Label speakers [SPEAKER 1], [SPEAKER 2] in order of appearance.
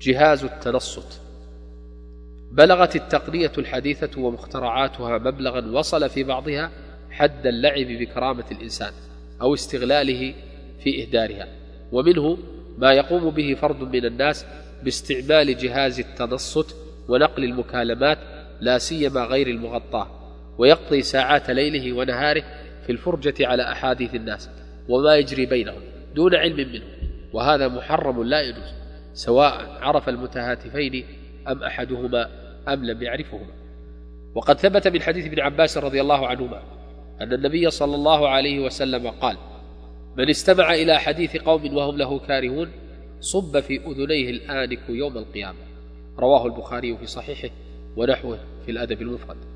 [SPEAKER 1] جهاز التنصت. بلغت التقنية الحديثة ومخترعاتها مبلغا وصل في بعضها حد اللعب بكرامة الإنسان أو استغلاله في إهدارها. ومنه ما يقوم به فرد من الناس باستعمال جهاز التنصت ونقل المكالمات لا سيما غير المغطاة ويقضي ساعات ليله ونهاره في الفرجة على أحاديث الناس وما يجري بينهم دون علم منه وهذا محرم لا يجوز. سواء عرف المتهاتفين أم أحدهما أم لم يعرفهما. وقد ثبت من حديث ابن عباس رضي الله عنهما أن النبي صلى الله عليه وسلم قال من استمع إلى حديث قوم وهم له كارهون صب في أذنيه الآنك يوم القيامة. رواه البخاري في صحيحه ونحوه في الأدب المفرد.